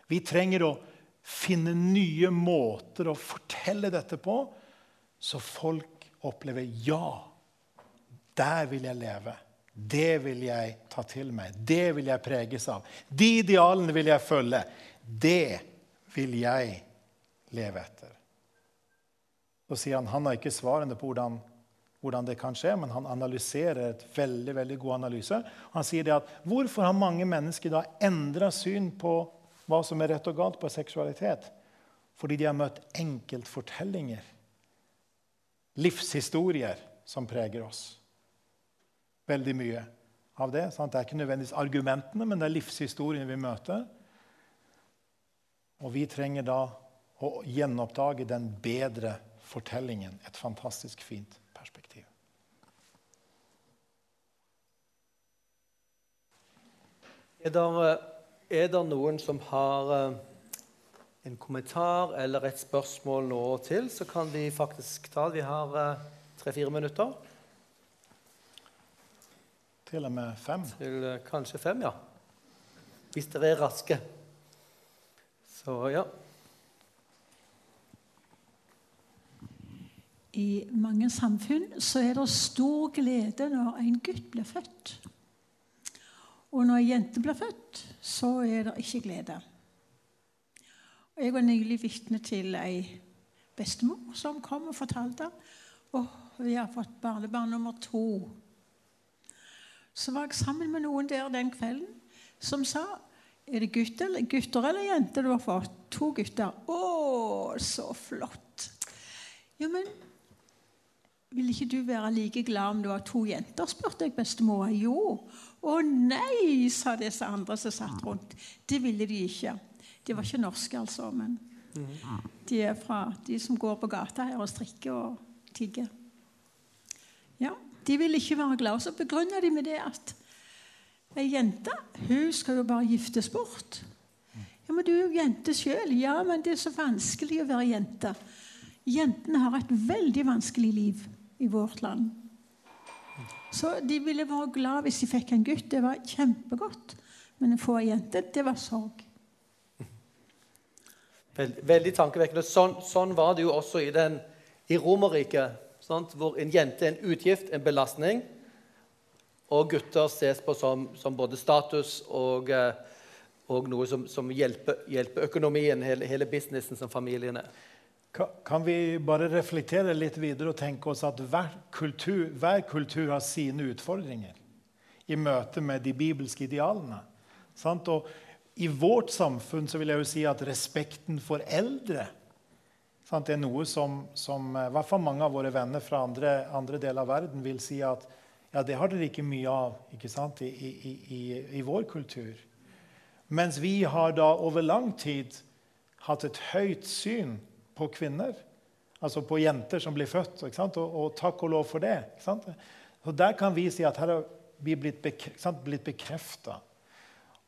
Vi trenger å finne nye måter å fortelle dette på, så folk opplever ja, der vil jeg leve. Det vil jeg ta til meg. Det vil jeg preges av. De idealene vil jeg følge. Det vil jeg leve etter. Så sier han han har ikke svarene på hvordan, hvordan, det kan skje, men han analyserer et veldig veldig god analyse. Han sier det at hvorfor har mange mennesker da endra syn på hva som er rett og galt på seksualitet? Fordi de har møtt enkeltfortellinger, livshistorier, som preger oss. Veldig mye av det. Sant? Det er ikke nødvendigvis argumentene, men det er livshistoriene vi møter. Og vi trenger da å gjenoppdage den bedre fortellingen. Et fantastisk fint perspektiv. Er det, er det noen som har eh, en kommentar eller et spørsmål nå til, så kan vi faktisk ta det. Vi har eh, tre-fire minutter. Til og med fem. Til eh, kanskje fem, ja. Hvis dere er raske. Så ja. I mange samfunn så er det stor glede når en gutt blir født. Og når ei jente blir født, så er det ikke glede. Og jeg var nylig vitne til ei bestemor som kom og fortalte at vi har fått barnebarn nummer to. Så var jeg sammen med noen der den kvelden som sa er det gutter, gutter eller jenter du har fått? To gutter. Å, så flott. Ja, men vil ikke du være like glad om du har to jenter? spurte jeg bestemora. Jo. Å nei, sa disse andre som satt rundt. Det ville de ikke. De var ikke norske, altså, men de er fra de som går på gata her og strikker og tigger. Ja, De ville ikke være glade. Så begrunna de med det at ei jente hun skal jo bare giftes bort. Ja, Men du er jo jente sjøl. Ja, men det er så vanskelig å være jente. Jentene har et veldig vanskelig liv i vårt land. Så de ville være glad hvis de fikk en gutt. Det var kjempegodt. Men å få ei jente, det var sorg. Veldig, veldig tankevekkende. Sånn, sånn var det jo også i, den, i Romerriket, hvor en jente er en utgift, en belastning, og gutter ses på som, som både status og, eh, og noe som, som hjelper, hjelper, økonomien, hele, hele businessen som familien er. Kan vi bare reflektere litt videre og tenke oss at hver kultur, hver kultur har sine utfordringer i møte med de bibelske idealene? Sant? Og I vårt samfunn så vil jeg jo si at respekten for eldre sant, er noe som, som i hvert fall mange av våre venner fra andre, andre deler av verden vil si at ja, det har dere ikke mye av ikke sant, i, i, i, i vår kultur. Mens vi har da over lang tid hatt et høyt syn på kvinner. Altså på jenter som blir født. Og, og, takk og lov for det. Så Der kan vi si at her har vi blitt, blitt bekrefta.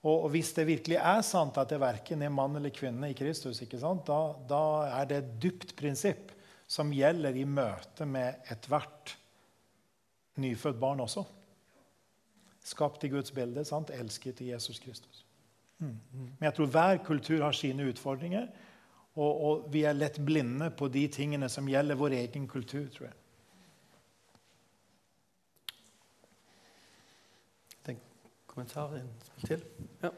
Og, og, hvis det virkelig er sant at det verken er mann eller kvinne i Kristus, da, da, er det et dypt prinsipp som gjelder i møte med ethvert nyfødt barn også. Skapt i Guds bilde, sant? elsket i Jesus Kristus. Mm. Men jeg tror hver kultur har sine utfordringer. Og, og, vi er lett blinde på de tingene som gjelder vår egen kultur, tror jeg. Den kommentaren til? Ja.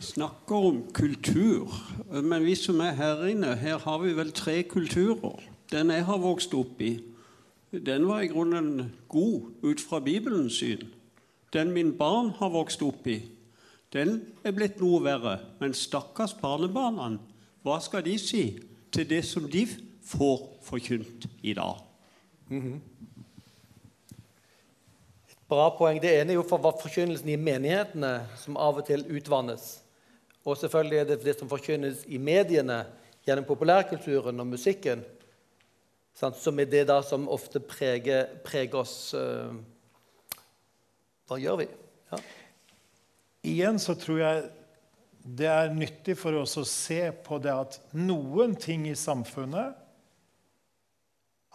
snakker om kultur, men vi som er her inne, her har vi vel tre kulturer. Den jeg har vokst opp i, den var i grunnen god ut fra Bibelens syn. Den min barn har vokst opp i, den er blitt noe verre. Men stakkars barnebarna, hva skal de si til det som de får forkynt i dag? Mm -hmm. Et bra poeng. Det ene er jo for forkynnelsen i menighetene, som av og til utvannes. Og selvfølgelig er det det som forkynnes i mediene gjennom populærkulturen og musikken, som er det da som ofte preger, preger oss. Uh, hva gjør vi? Ja. Igjen så tror jeg det er nyttig for oss å se på det at noen ting i samfunnet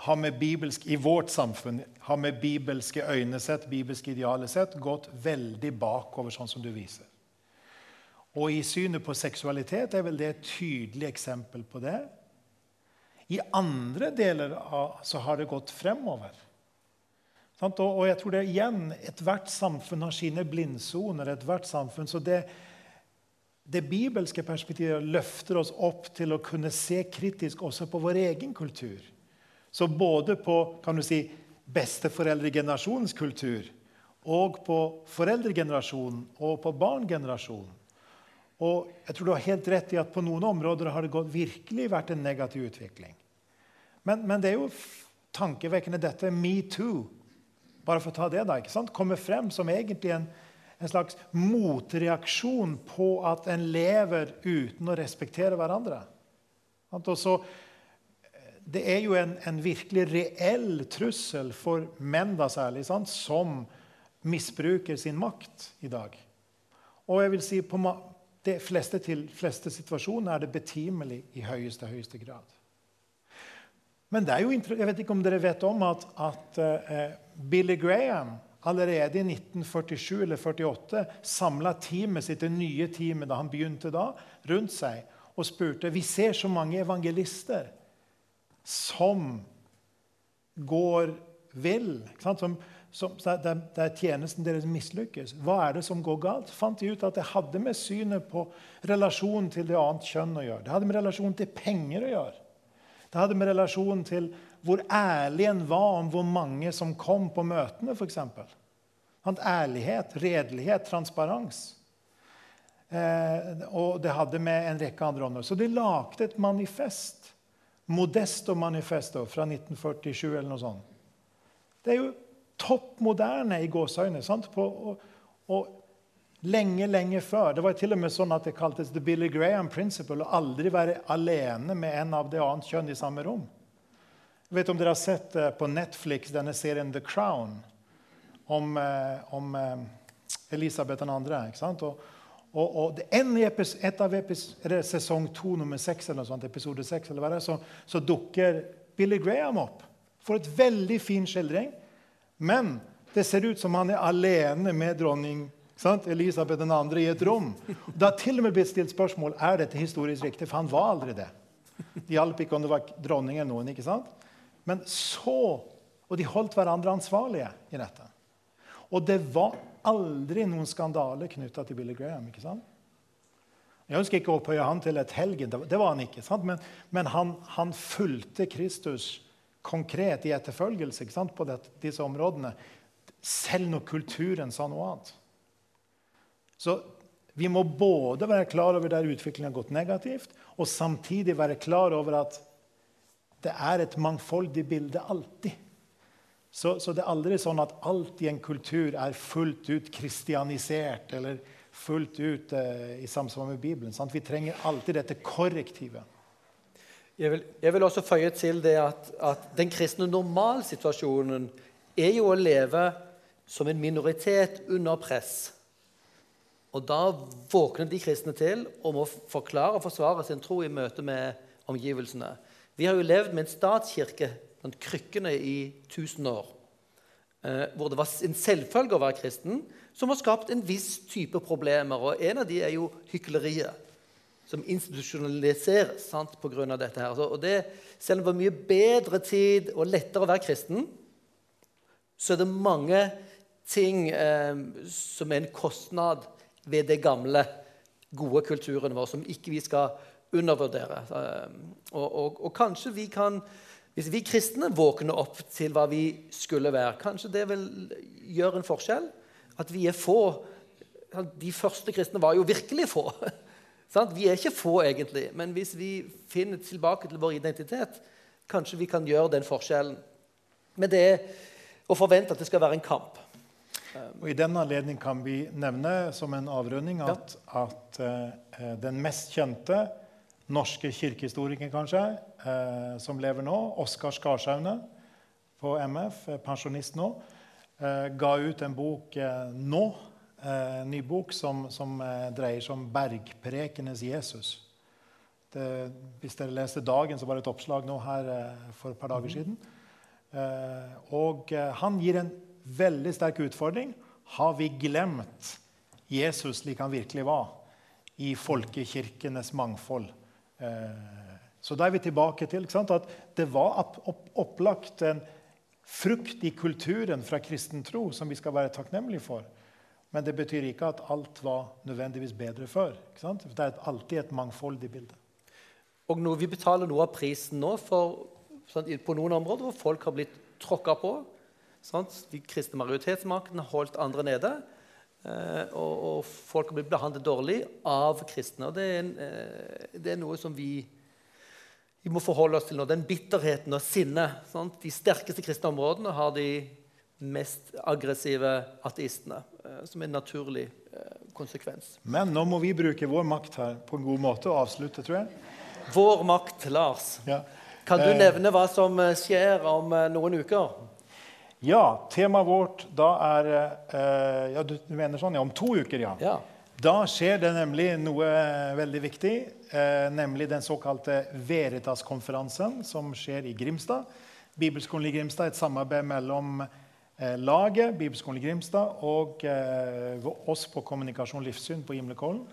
har med bibelsk, i vårt samfunn har med bibelske øyne sett, bibelske idealer sett, gått veldig bakover, sånn som du viser. Og i synet på seksualitet er vel det et tydelig eksempel på det. I andre deler av, så har det gått fremover. Og jeg tror det er igjen, Ethvert samfunn har sine blindsoner. ethvert samfunn, så det, det bibelske perspektivet løfter oss opp til å kunne se kritisk også på vår egen kultur. Så både på kan du si, besteforeldregenerasjonens kultur og på foreldregenerasjonen og på barngenerasjonen. Og jeg tror du har helt rett i at på noen områder har det gått, virkelig vært en negativ utvikling. Men, men det er jo tankevekkende, dette metoo bare for å ta det da, ikke sant? kommer frem som egentlig en, en slags motreaksjon på at en lever uten å respektere hverandre. Så, det er jo en, en, virkelig reell trussel for menn da særlig, sant? som misbruker sin makt i dag. Og jeg vil si på de fleste, til, fleste situasjoner er det betimelig i høyeste, høyeste grad. Men det er jo, jeg vet ikke om dere vet om at, at uh, Billy Graham allerede i 1947 eller 48 samla teamet sitt, det nye teamet da han begynte da, rundt seg og spurte Vi ser så mange evangelister som går vill. Som, som, der, der, tjenesten deres mislykkes. Hva er det som går galt? Fant de ut at det hadde med synet på relasjonen til det annet kjønn å gjøre. Det hadde med relasjonen til penger å gjøre. Det hadde med relasjonen til hvor ærlig en var om hvor mange som kom på møtene, f.eks. Ærlighet, redelighet, transparens. Eh, og det hadde med en rekke andre ånder. Så de lagde et manifest. Modesto Manifesto fra 1947 eller noe sånt. Det er jo topp moderne i gåseøyne. Og, og Lenge, lenge før. Det var til og med sånn at det kaltes the Billy Graham principle. Å aldri være alene med en av det annet kjønn i samme rom. Jeg vet om dere har sett eh, på Netflix denne serien The Crown om, eh, om eh, Elisabeth 2. Ikke sant? Og, og, og en et av episode, sesong to, nummer seks, eller noe sånt, episode seks, så, så dukker Billy Graham opp. Får et veldig fin skildring. Men det ser ut som han er alene med dronning Sant? Elisabeth den andre i et rom. Det har til og med blitt stilt spørsmål er dette historisk riktig, for han var aldri det. Det hjalp ikke om det var dronning eller noen. ikke sant? Men så Og de holdt hverandre ansvarlige i dette. Og det var aldri noen skandale knytta til Billy Graham. ikke sant? Jeg ønsker ikke å opphøye han til et helgen, det var han ikke. sant? Men, men han, han, fulgte Kristus konkret i etterfølgelse ikke sant? på dette, disse områdene. Selv når kulturen sa noe annet. Så vi må både være klar over der utviklingen har gått negativt, og samtidig være klar over at det er et mangfoldig bilde alltid. Så, så, det er aldri sånn at alt i en kultur er fullt ut kristianisert eller fullt ut eh, i samsvar med Bibelen. Sant? Vi trenger alltid dette korrektivet. Jeg vil, jeg vil også føye til det at, at den kristne normalsituasjonen er jo å leve som en minoritet under press. Og da våkner de kristne til og må forklare og forsvare sin tro i møte med omgivelsene. Vi har jo levd med en statskirke, blant krykkene, i 1000 år. Eh, hvor det var en selvfølge å være kristen, som har skapt en viss type problemer. Og en av de er jo hykleriet, som institusjonaliseres sant, pga. dette. her. Og det, selv om det var mye bedre tid og lettere å være kristen, så er det mange ting eh, som er en kostnad ved det gamle, gode kulturen vår, som ikke vi skal undervurdere. Eh, og, og, og, kanskje vi kan, hvis vi kristne våkner opp til hva vi skulle være, kanskje det vil gjøre en forskjell? At vi er få. De første kristne var jo virkelig få. Vi er ikke få, egentlig, men hvis vi finner tilbake til vår identitet, kanskje vi kan gjøre den forskjellen. Men det er å forvente at det skal være en kamp. Og I denne anledning kan vi nevne som en avrunding at, at uh, den mest kjente norske kirkehistorikeren, kanskje, uh, som lever nå, Oskar Skarsaune på MF, pensjonist nå, uh, ga ut en bok nå, en ny bok som, som dreier seg om bergprekenes Jesus. Det, hvis dere leste Dagen, så var det et oppslag nå her for et par dager mm. siden. og han gir en veldig sterk utfordring. Har vi glemt Jesus slik han virkelig var, i folkekirkenes mangfold? Eh, så da er vi tilbake til at det var opplagt en frukt i kulturen fra kristen tro som vi skal være takknemlige for. Men det betyr ikke at alt var nødvendigvis bedre før. Det er alltid et mangfoldig bilde. Og når vi betaler noe av prisen nå for, på noen områder hvor folk har blitt tråkka på, Sant? De kristne majoritetsmaktene holdt andre nede. Eh, og, og, folk har blitt behandlet dårlig av kristne. og Det er, en, eh, det er noe som vi, vi, må forholde oss til nå. Den bitterheten og sinnet. Sant? De sterkeste kristne områdene har de mest aggressive ateistene. som som en naturlig eh, konsekvens. Men nå må vi bruke vår makt her på en god måte og avslutte, tror jeg. Vår makt, Lars. Ja. Kan du eh. nevne hva som skjer om noen uker? Ja, temaet vårt da er eh, ja, Du mener sånn? Ja, om to uker, ja. ja. Da skjer det nemlig noe veldig viktig, eh, nemlig den såkalte Veritas-konferansen som skjer i Grimstad. Bibelskolen i Grimstad et samarbeid mellom eh, laget, Bibelskolen i Grimstad, og eh, oss på Kommunikasjon Livssyn på Gimlekollen.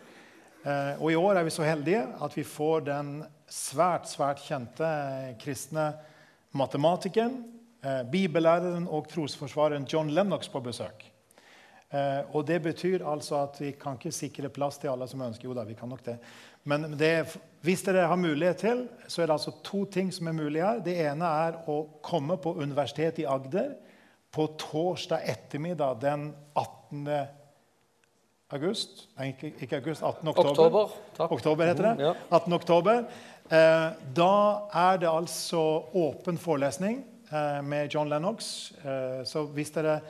Eh, og i år er vi så heldige at vi får den svært, svært kjente eh, kristne matematikeren eh, bibellæreren og trosforsvareren John Lennox på besøk. Eh, og Det betyr altså at vi kan ikke sikre plass til alle som ønsker. Jo da, vi kan nok det. Men det, hvis dere har mulighet til, så er det altså to ting som er mulig her. Det ene er å komme på Universitetet i Agder på torsdag ettermiddag den 18. august. Nei, ikke, august, 18. oktober. Oktober, oktober heter det. 18. oktober. Eh, da er det altså åpen forelesning. Eh, med John Lennox. Eh, så hvis dere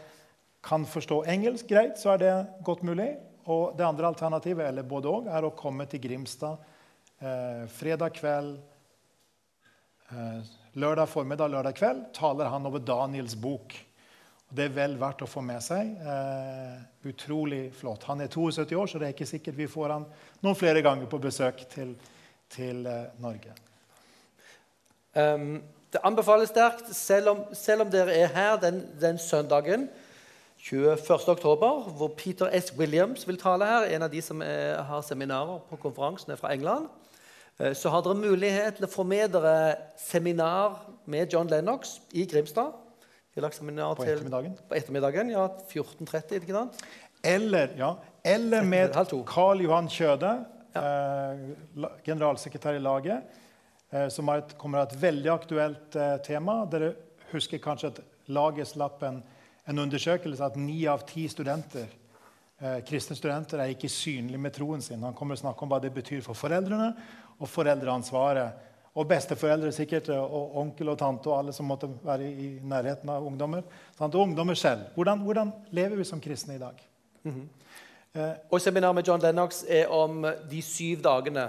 kan forstå engelsk, greit, så er det godt mulig. Og det andre alternativet eller både og, er å komme til Grimstad eh, fredag kveld. lørdag formiddag, lørdag kveld taler han over Daniels bok. Det er vel verdt å få med seg. utrolig flott. Han er 72 år, så det er ikke sikkert vi får han noen flere ganger på besøk til, til Norge. Um det anbefales sterkt, selv om, selv om dere er her den, den, søndagen, 21. oktober, hvor Peter S. Williams vil tale her. En av de som er, har seminarer på konferansen, er fra England. Eh, Så har dere mulighet til å få med dere seminar med John Lennox i Grimstad. På til- ettermiddagen. På ettermiddagen, ja. 14.30, ikke sant? Eller, ja, eller med. Karl Johan Kjøde, eh, generalsekretær i laget, eh, som har et, kommer av et veldig aktuelt eh, tema. Dere husker kanskje at laget slapp en, en undersøkelse at ni av ti studenter, eh, kristne studenter er ikke synlige med troen sin. Han kommer å snakke om hva det betyr for foreldrene og foreldreansvaret. Og besteforeldre sikkert, og onkel og tante og alle som måtte være i nærheten av ungdommer. Sant? Og ungdommer selv. Hvordan, hvordan lever vi som kristne i dag? Eh, Og seminaret med John Lennox er om de syv dagene,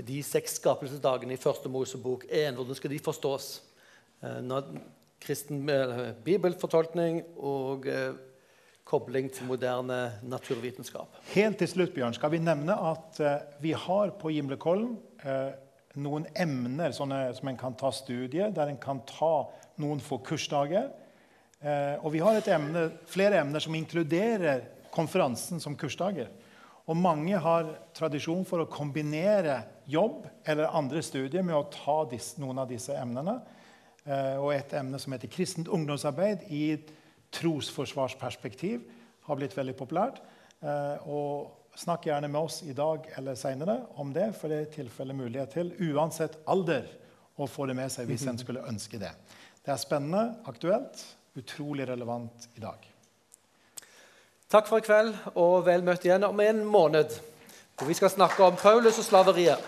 de seks skapelsesdagene i første Mosebok 1. Hvordan skal de forstås? Eh, Når kristen eh, bibelfortolkning og eh, kobling til moderne naturvitenskap. Helt til slutt Bjørn, skal vi nevne at vi har på Gimlekollen noen emner sånne, som en kan ta studie, der en kan ta noen få kursdager. Og vi har emne, flere emner som inkluderer konferansen som kursdager. Og mange har tradisjon for å kombinere jobb eller andre studier med å ta disse, noen av disse emnene. Eh, og et emne som heter kristent ungdomsarbeid i trosforsvarsperspektiv har blitt veldig populært. Eh, og snakk gjerne med oss i dag eller seinere om det, for det er tilfelle mulighet til, uansett alder, å få det med seg hvis en skulle ønske det. Det er spennende, aktuelt, utrolig relevant i dag. Takk for i kveld, og vel møtt igjen om en måned. Hvor vi skal snakke om Paulus og slaveriet.